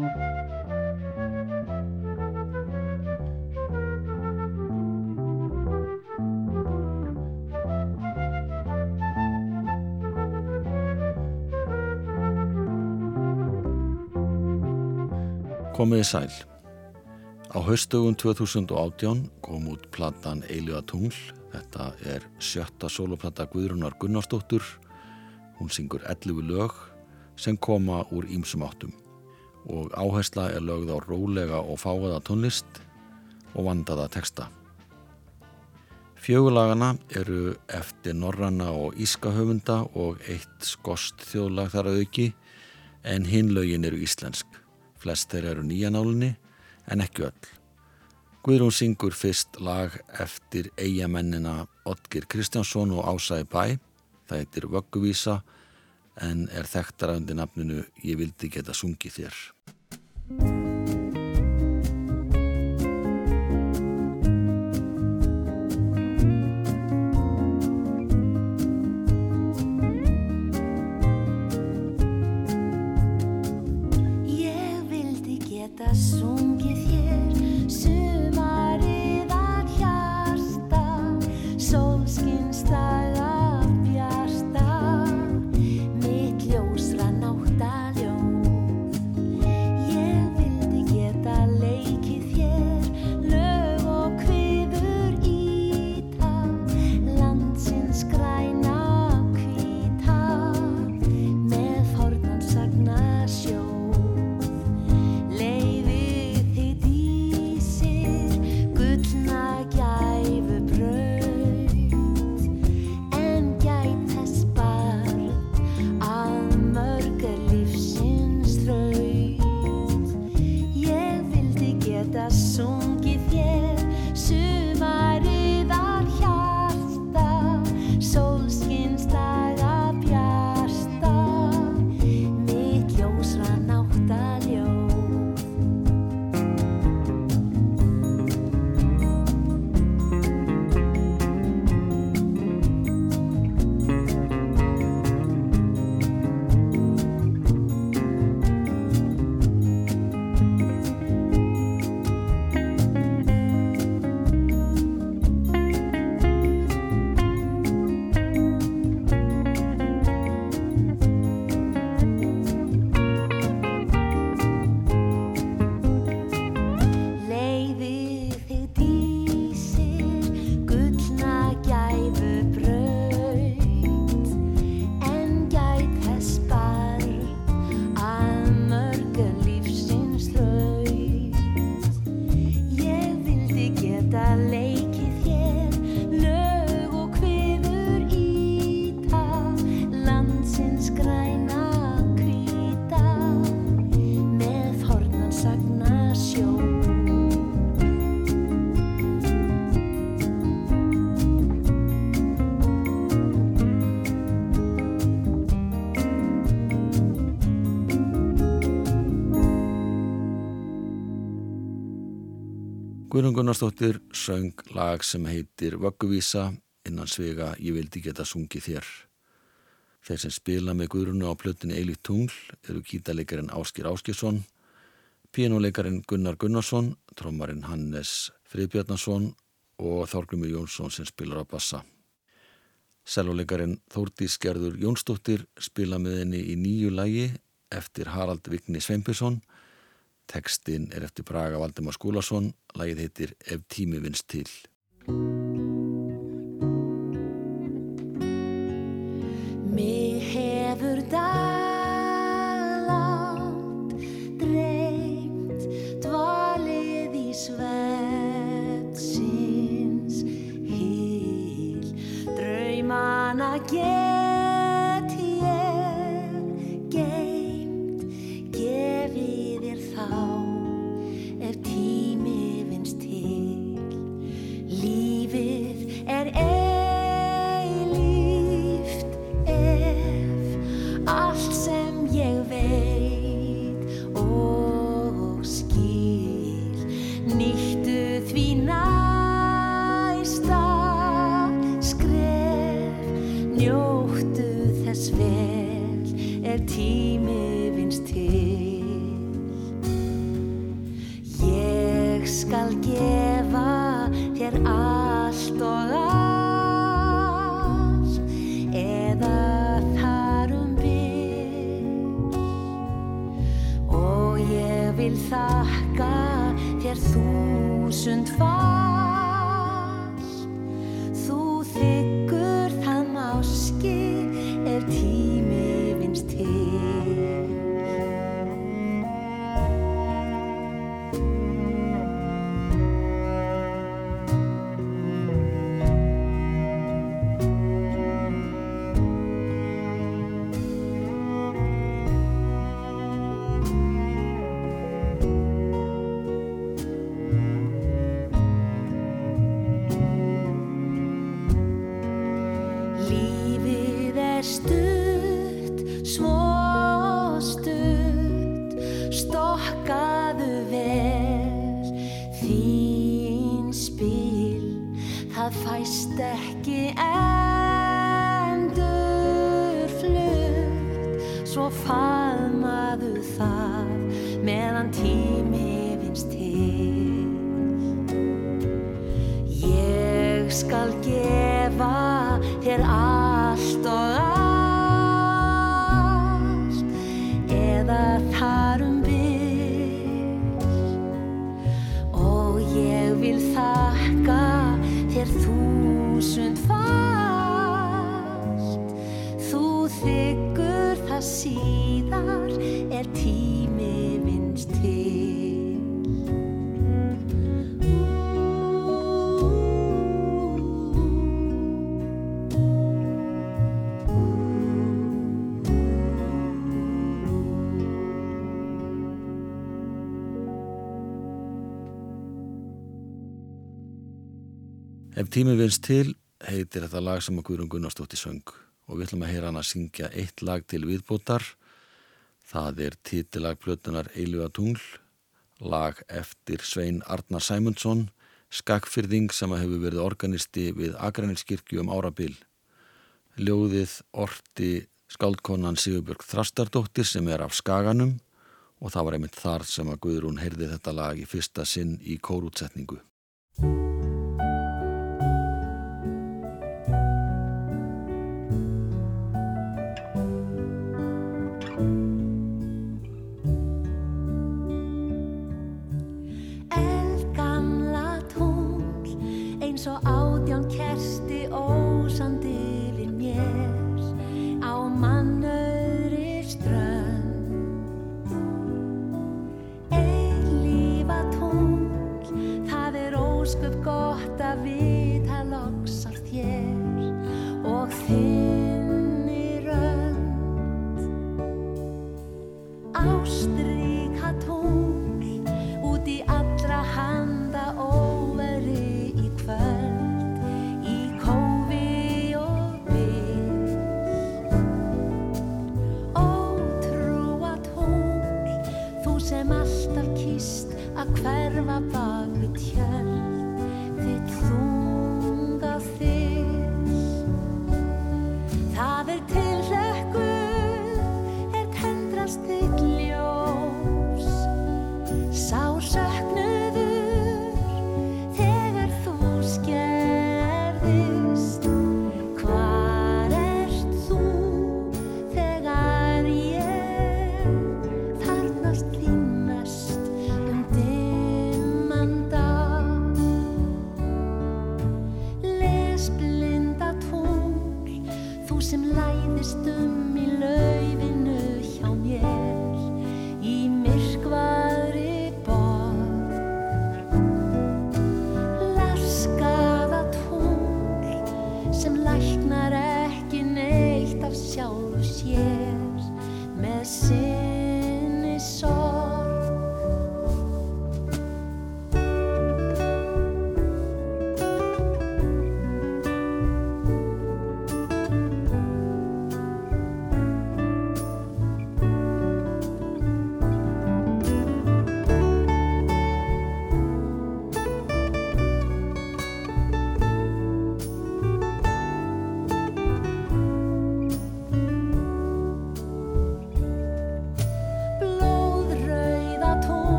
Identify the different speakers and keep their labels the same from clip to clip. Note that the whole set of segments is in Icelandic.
Speaker 1: Komiði sæl. Á haustugum 2018 kom út platan Eiliga tungl. Þetta er sjötta soloplata Guðrunar Gunnarsdóttur. Hún syngur 11 lög sem koma úr ímsum áttum og áhersla er lögð á rólega og fáaða tónlist og vandaða texta. Fjögulagana eru eftir Norranna og Ískahöfunda og eitt skost þjóðlag þar að auki en hinlaugin eru íslensk. Flest þeir eru nýjanálinni en ekki öll. Guðrún syngur fyrst lag eftir eigamennina Otgir Kristjánsson og Ásæði Bæ. Það heitir Vögguvísa en er þekktar af undir nafninu Ég vildi geta sungið þér. Guðrun Gunnarsdóttir söng lag sem heitir Vögguvísa innan svega Ég vildi geta sungið þér. Þeir sem spila með Guðrunu á plötinu Eilíkt tungl eru kítaleikarin Áskir Áskjesson, pianoleikarin Gunnar Gunnarsson, trómarin Hannes Friðbjarnason og Þorgrymur Jónsson sem spilar á bassa. Selvoleikarin Þórtís Gerður Jónsdóttir spila með henni í nýju lægi eftir Harald Vigni Sveinbjörnsson Tekstinn er eftir Braga Valdemar Skúlason, lagið heitir Ef tími vinst til.
Speaker 2: Mér hefur dalátt, dreimt, dvalið í svetsins hýl, draumana gerð. your
Speaker 1: tími vilst til
Speaker 2: heitir þetta lag sem að Guðrún Gunnarsdóttir söng. Og við ætlum að heyra hann að syngja eitt lag til viðbútar það er titillagblötunar Eiluga tungl lag eftir Svein Arnar Sæmundsson skakfyrðing sem að hefur verið organisti við Akranilskirkju um árabil. Ljóðið orti skaldkonan Sigurbjörg Þrastardóttir sem er af Skaganum og það var einmitt þar sem að Guðrún heyrði þetta lag í fyrsta sinn í kórútsetningu.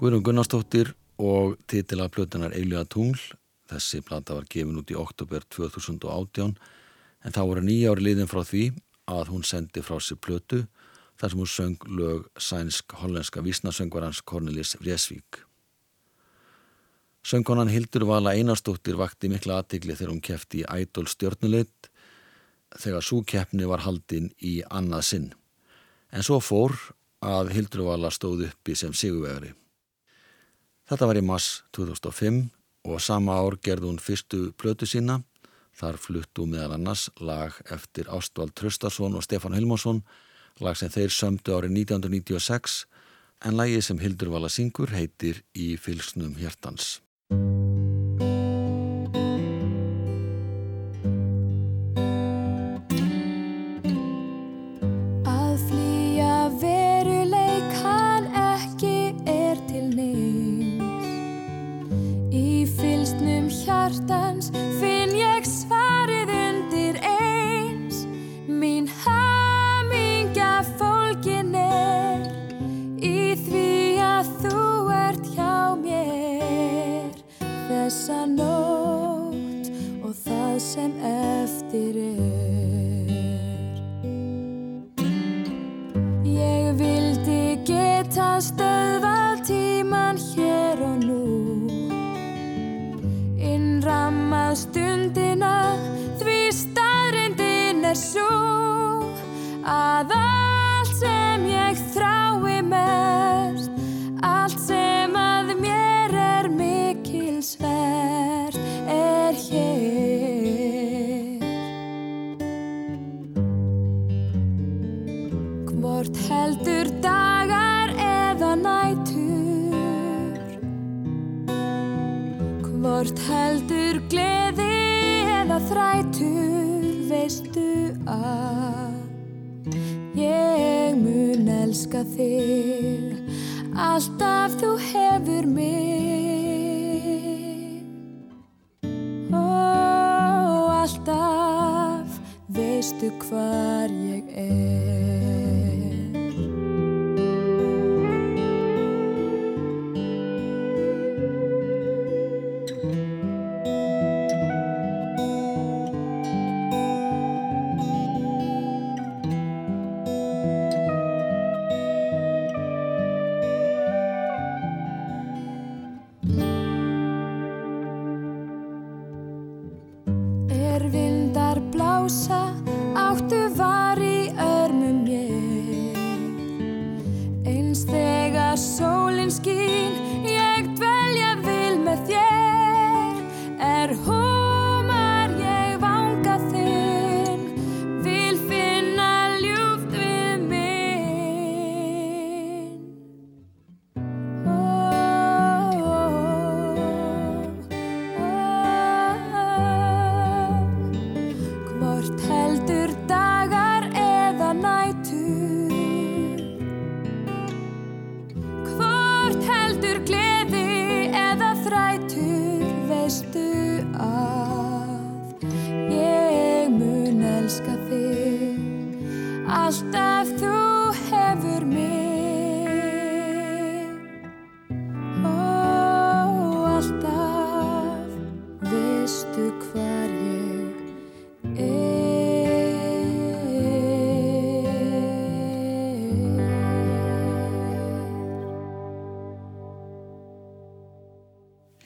Speaker 1: Guðrún Gunnarsdóttir og titila plötunar Eilíða tungl. Þessi plata var gefin út í oktober 2018 en þá voru nýja ári liðin frá því að hún sendi frá sér plötu þar sem hún söng lög sænsk-hollenska vísnasöngvarans Cornelis Vreesvík. Söngkonan Hildur Vala Einarsdóttir vakti mikla aðtigli þegar hún kefti í Idol stjörnuleitt þegar svo keppni var haldin í annað sinn. En svo fór að Hildur Vala stóð uppi sem sigurvegari. Þetta var í mass 2005 og sama ár gerði hún fyrstu plötu sína. Þar fluttu meðal annars lag eftir Ástvald Tröstason og Stefán Hilmarsson, lag sem þeir sömdu árið 1996, en lagið sem Hildur Vala syngur heitir Í fylsnum hjertans.
Speaker 3: Elska þig Alltaf þú hefur mig. Ó, alltaf veistu hvar ég Er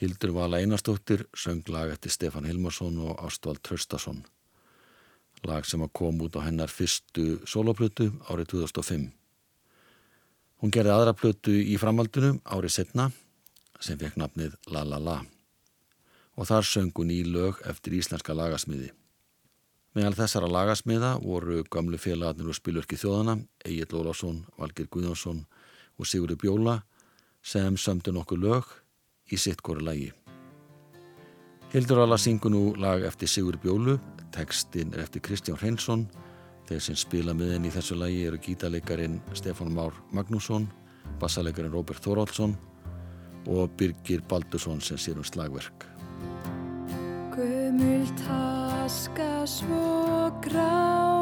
Speaker 1: Hildur Vala Einarstóttir söng lag eftir Stefan Hilmarsson og Ástvald Tröstason. Lag sem að kom út á hennar fyrstu soloplötu árið 2005. Hún gerði aðra plötu í framhaldinu árið setna sem fekk nafnið La La La og þar söng hún í lög eftir íslenska lagasmiði. Meðal þessara lagasmiða voru gamlu félagarnir og spilverki þjóðana, Egil Ólásson, Valgir Guðjónsson og Sigurður Bjóla sem sömdu nokkuð lög í sitt góru lægi. Hildur Alla syngur nú lag eftir Sigur Bjólu, textin er eftir Kristján Hreinsson, þeir sem spila með henni í þessu lægi eru gítaleikarin Stefán Már Magnússon, bassaleikarin Róbert Þórálsson og Birgir Baldursson sem sér um slagverk.
Speaker 3: Gömul taska svo grá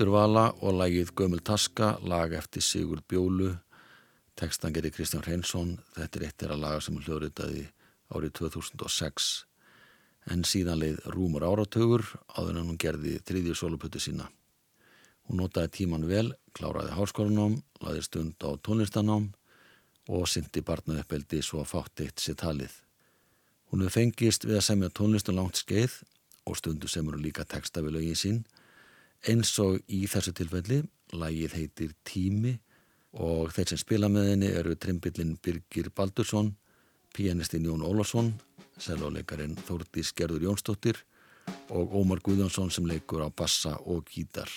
Speaker 1: Hildur Vala og lagið Gömul Taska, lag eftir Sigur Bjólu, tekstan gerir Kristján Hreinsson, þetta er eitt þeirra laga sem hljóðritaði árið 2006, en síðan leið rúmur áratögur áður en hún gerði þriðju sólupötu sína. Hún notaði tíman vel, kláraði háskólanám, laði stund á tónlistanám og syndi barnaðuppeldi svo að fátt eitt sér talið. Hún hefur fengist við að semja tónlistum langt skeið og stundu semur hún líka texta við lögin sín eins og í þessu tilfelli lagið heitir Tími og þeir sem spila með henni eru trimbillin Birgir Baldursson pianistinn Jón Ólafsson selvoleikarin Þórdís Gerður Jónsdóttir og Ómar Guðjónsson sem leikur á bassa og gítar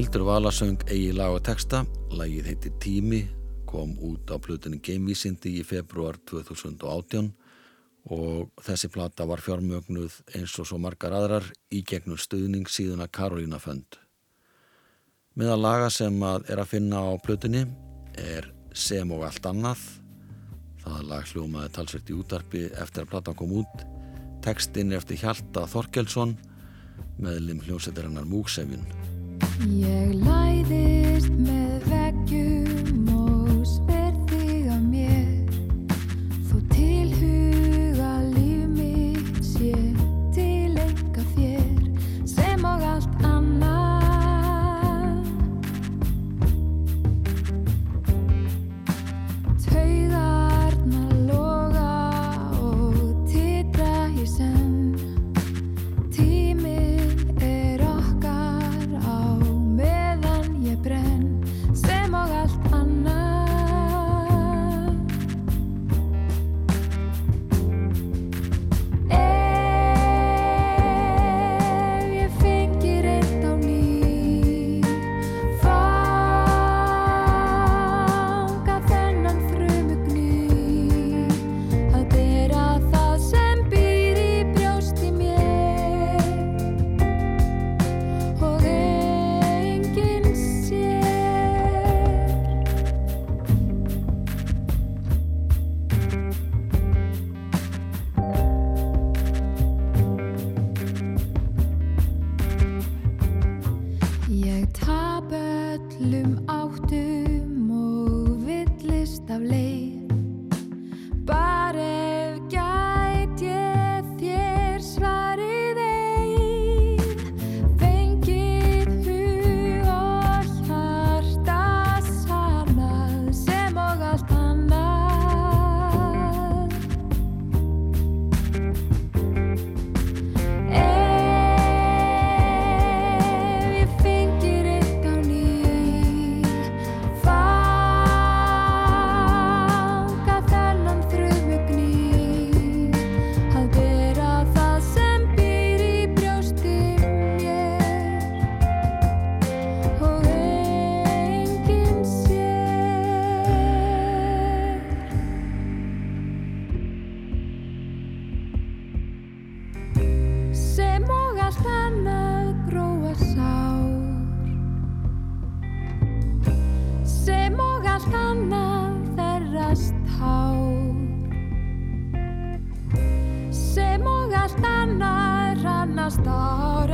Speaker 1: Hildur Valasöng eigi lag og texta, lagið heitir Tími, kom út á plötunni Gamevísindi í februar 2018 og þessi plata var fjármögnuð eins og svo margar aðrar í gegnum stuðning síðan að Karolína fönd. Meðal laga sem að er að finna á plötunni er Sem og allt annað. Það lag hljómaði talsvert í útarpi eftir að platan kom út. Tekstinn er eftir Hjalta Þorkelsson meðlim hljómsættirinnar Múksefjun.
Speaker 3: Ég læðist með veggjum annars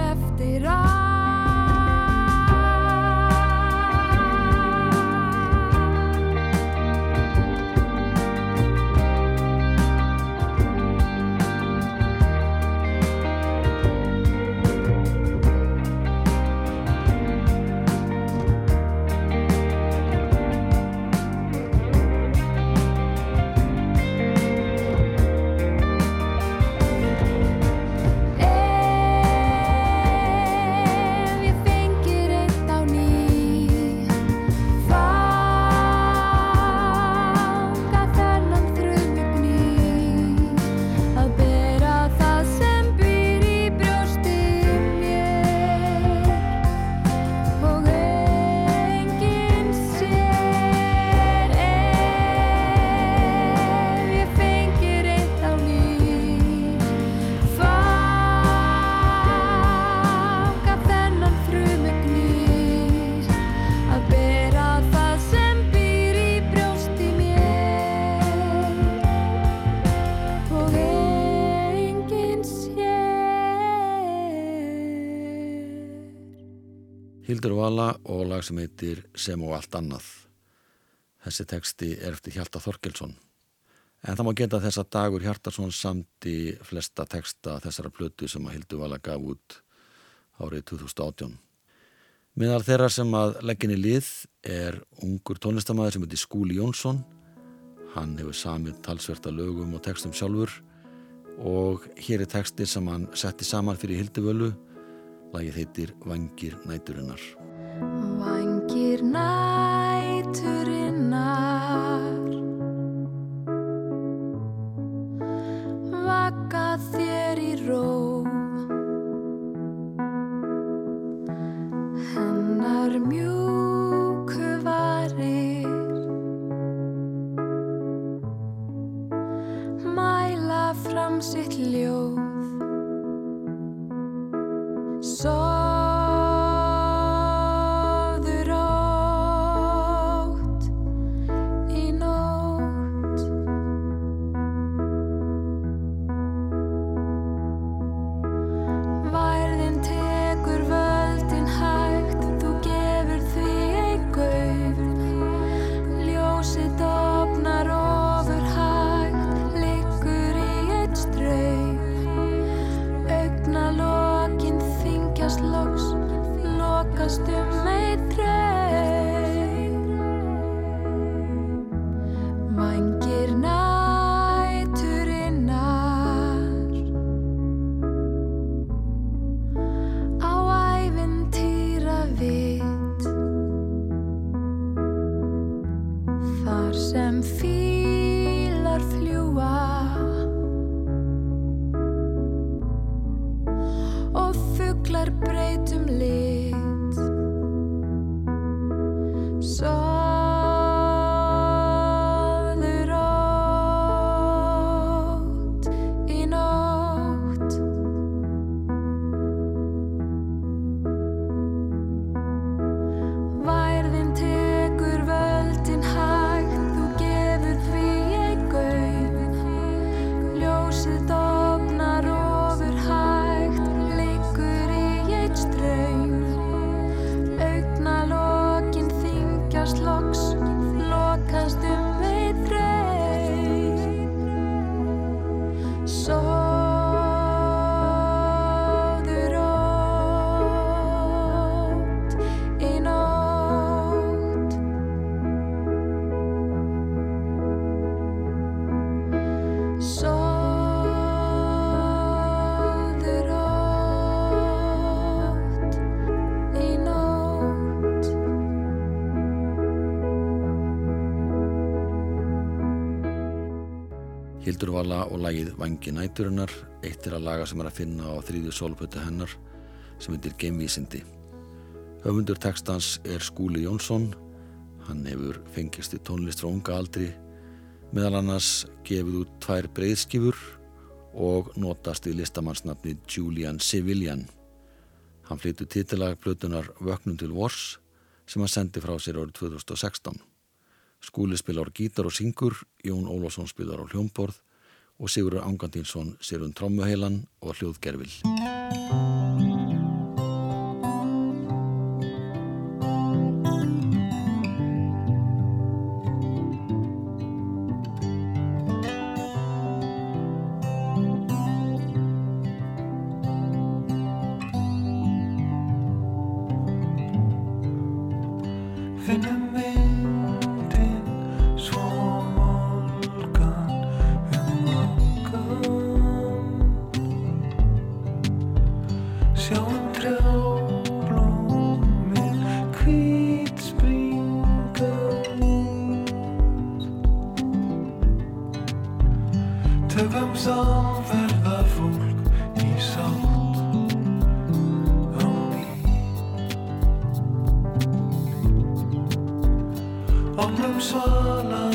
Speaker 1: Hildur Vala og lag sem heitir Sem og allt annað. Þessi teksti er eftir Hjalta Þorkelsson. En það má geta þess að Dagur Hjartarsson samti flesta teksta þessara plötu sem að Hildur Vala gaf út árið 2018. Meðal þeirra sem að legginni lið er ungur tónlistamæður sem heitir Skúli Jónsson. Hann hefur samið talsverta lögum og tekstum sjálfur og hér er teksti sem hann setti saman fyrir Hilduvölu. Lagið heitir Vangir næturinnar.
Speaker 3: Vangir næturinnar
Speaker 1: Hildur Vala og lagið Vangi næturinnar, eitt er að laga sem er að finna á þrýðu sólpötu hennar sem heitir Geimvísindi. Höfundur textans er Skúli Jónsson, hann hefur fengist í tónlist frá unga aldri, meðal annars gefið út tvær breyðskifur og notast í listamannsnafni Julian Civilian. Hann flyttu titilag plötunar Vöknum til Vors sem hann sendi frá sér árið 2016. Skúli spilar gítar og syngur, Jón Ólafsson spilar á hljómborð
Speaker 4: og Sigurður Angantínsson sér um trommuheilan og hljóðgerfil. sögum sá verða fólk í sátt á ný Omlum svala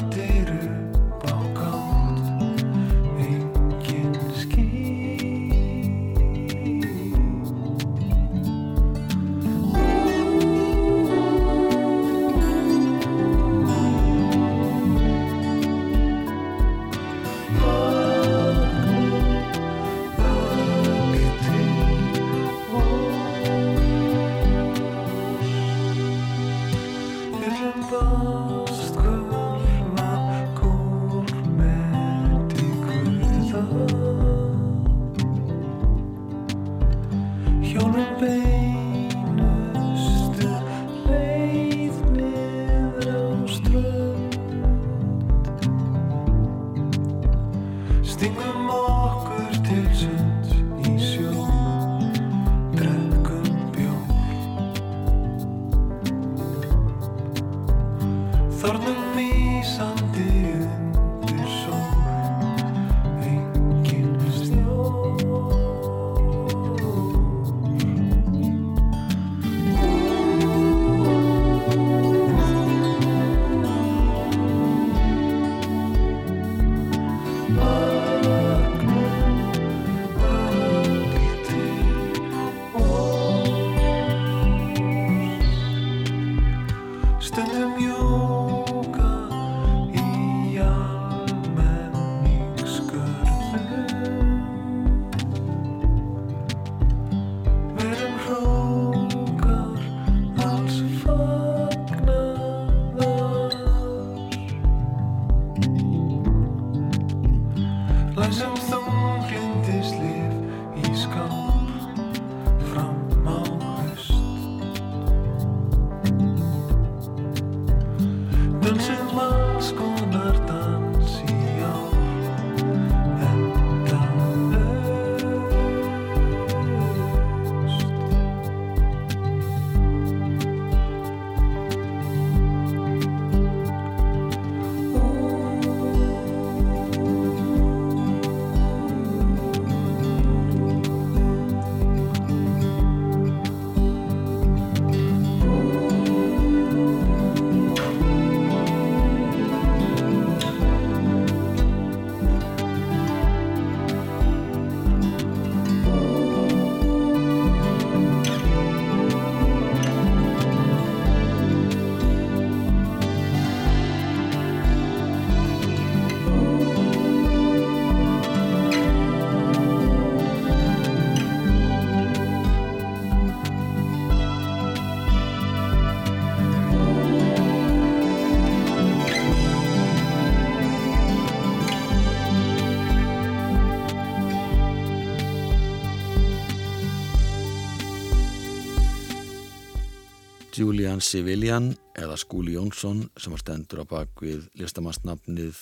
Speaker 4: Julian Civilian eða Skúli Jónsson sem var stendur á bakvið listamannsnafnið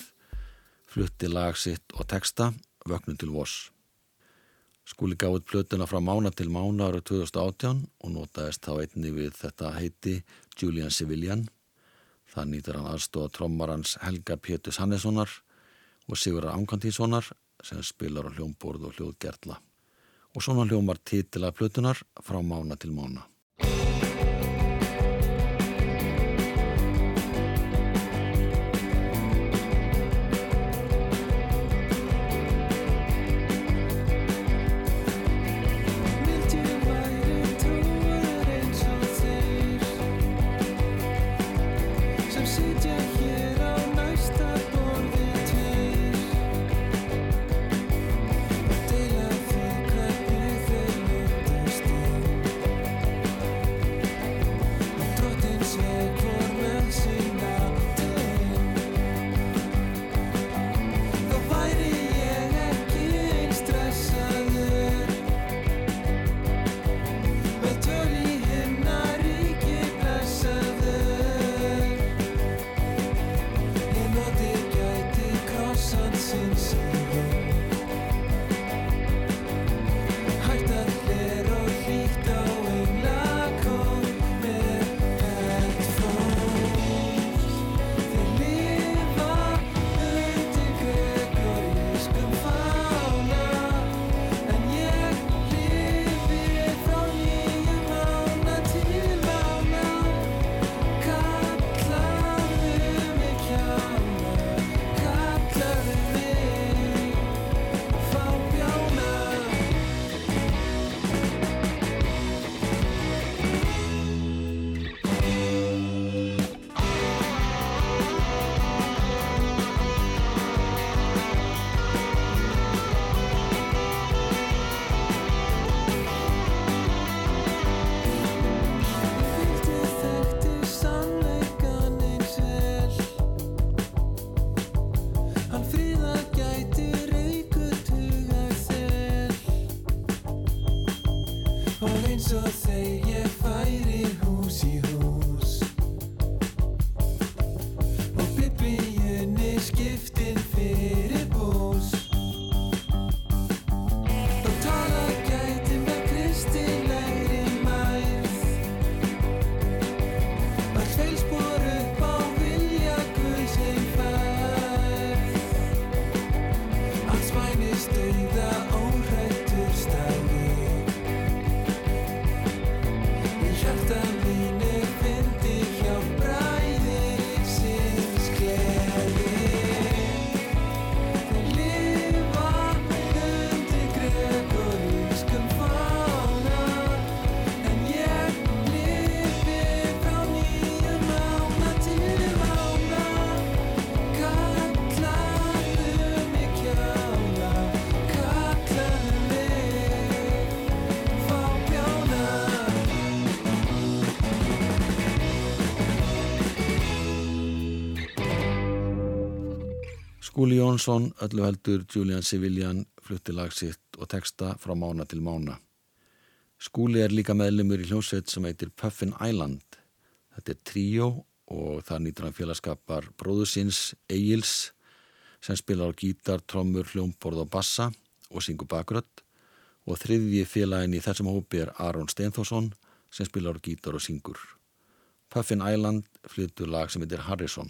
Speaker 4: flutti lag sitt og texta Vöknum til Voss. Skúli gáði plötuna frá mána til mána ára 2018 og notaðist þá einni við þetta heiti Julian Civilian. Það nýtur hann aðstóða trommarans Helga Pétus Hannessonar og Sigurðar Ankantínssonar sem spilar á hljómborð og hljóðgerðla. Og svona hljómar titila plötunar frá mána til mána.
Speaker 5: Og þegar ég færi hús í hús. Og biblíunni skiptin
Speaker 1: Skúli Jónsson, öllu heldur Julian Civilian, flutti lag sitt og texta frá mána til mána. Skúli er líka meðlumur í hljómsveit sem heitir Puffin Island. Þetta er tríó og það nýtur hann félagskapar bróðusins Egils sem spilar á gítar, trommur, hljómborð og bassa og syngur bakrött og þriðji félagin í þessum hópi er Aron Steinforsson sem spilar á gítar og syngur. Puffin Island flyttur lag sem heitir Harrison.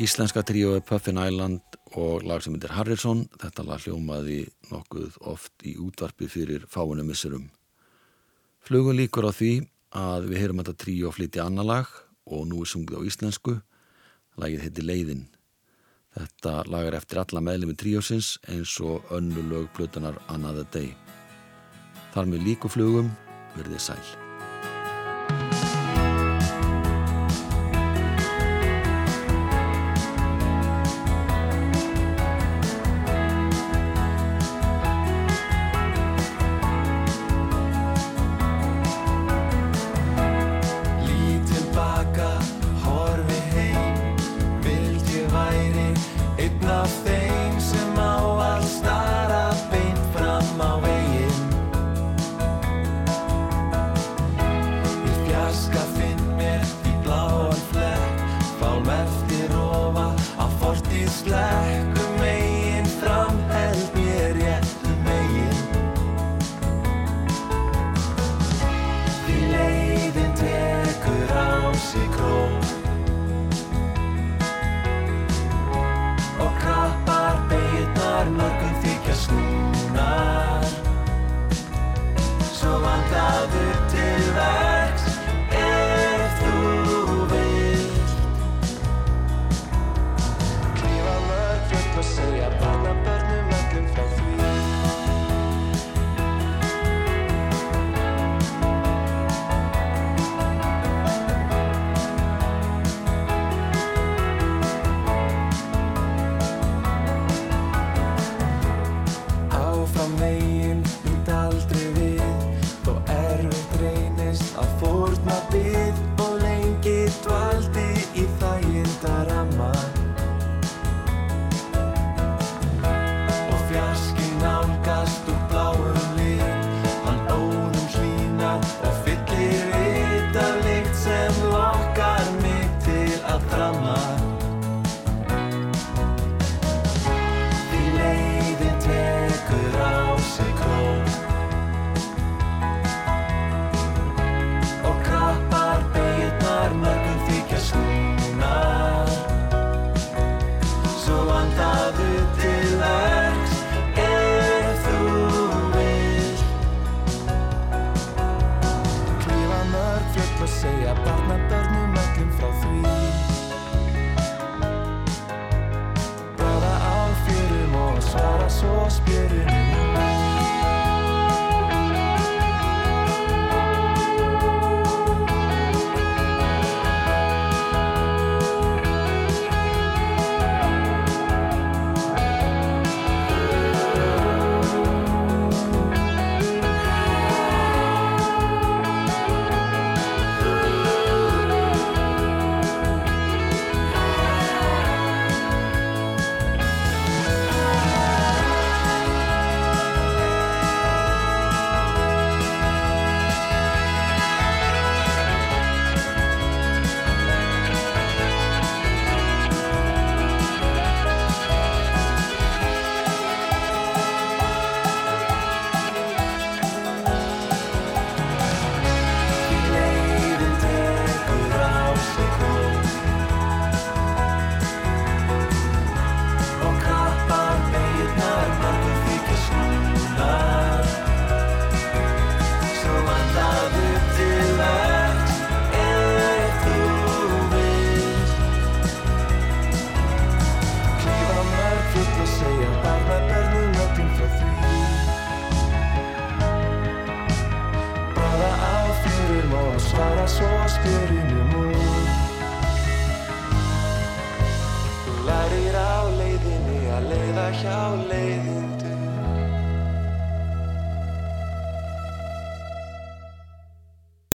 Speaker 1: Íslenska tríói Puffin Island og lag sem heitir Harrison. Þetta lag hljómaði nokkuð oft í útvarpi fyrir fáinu missurum. Flugum líkur á því að við heyrum þetta tríó flytja annar lag og nú er sungið á íslensku. Lagið heitir Leiðin.
Speaker 5: Þetta lagar eftir alla meðlemi tríósins eins og önnu lög plötunar Another Day. Þar með líkuflugum verði sæl.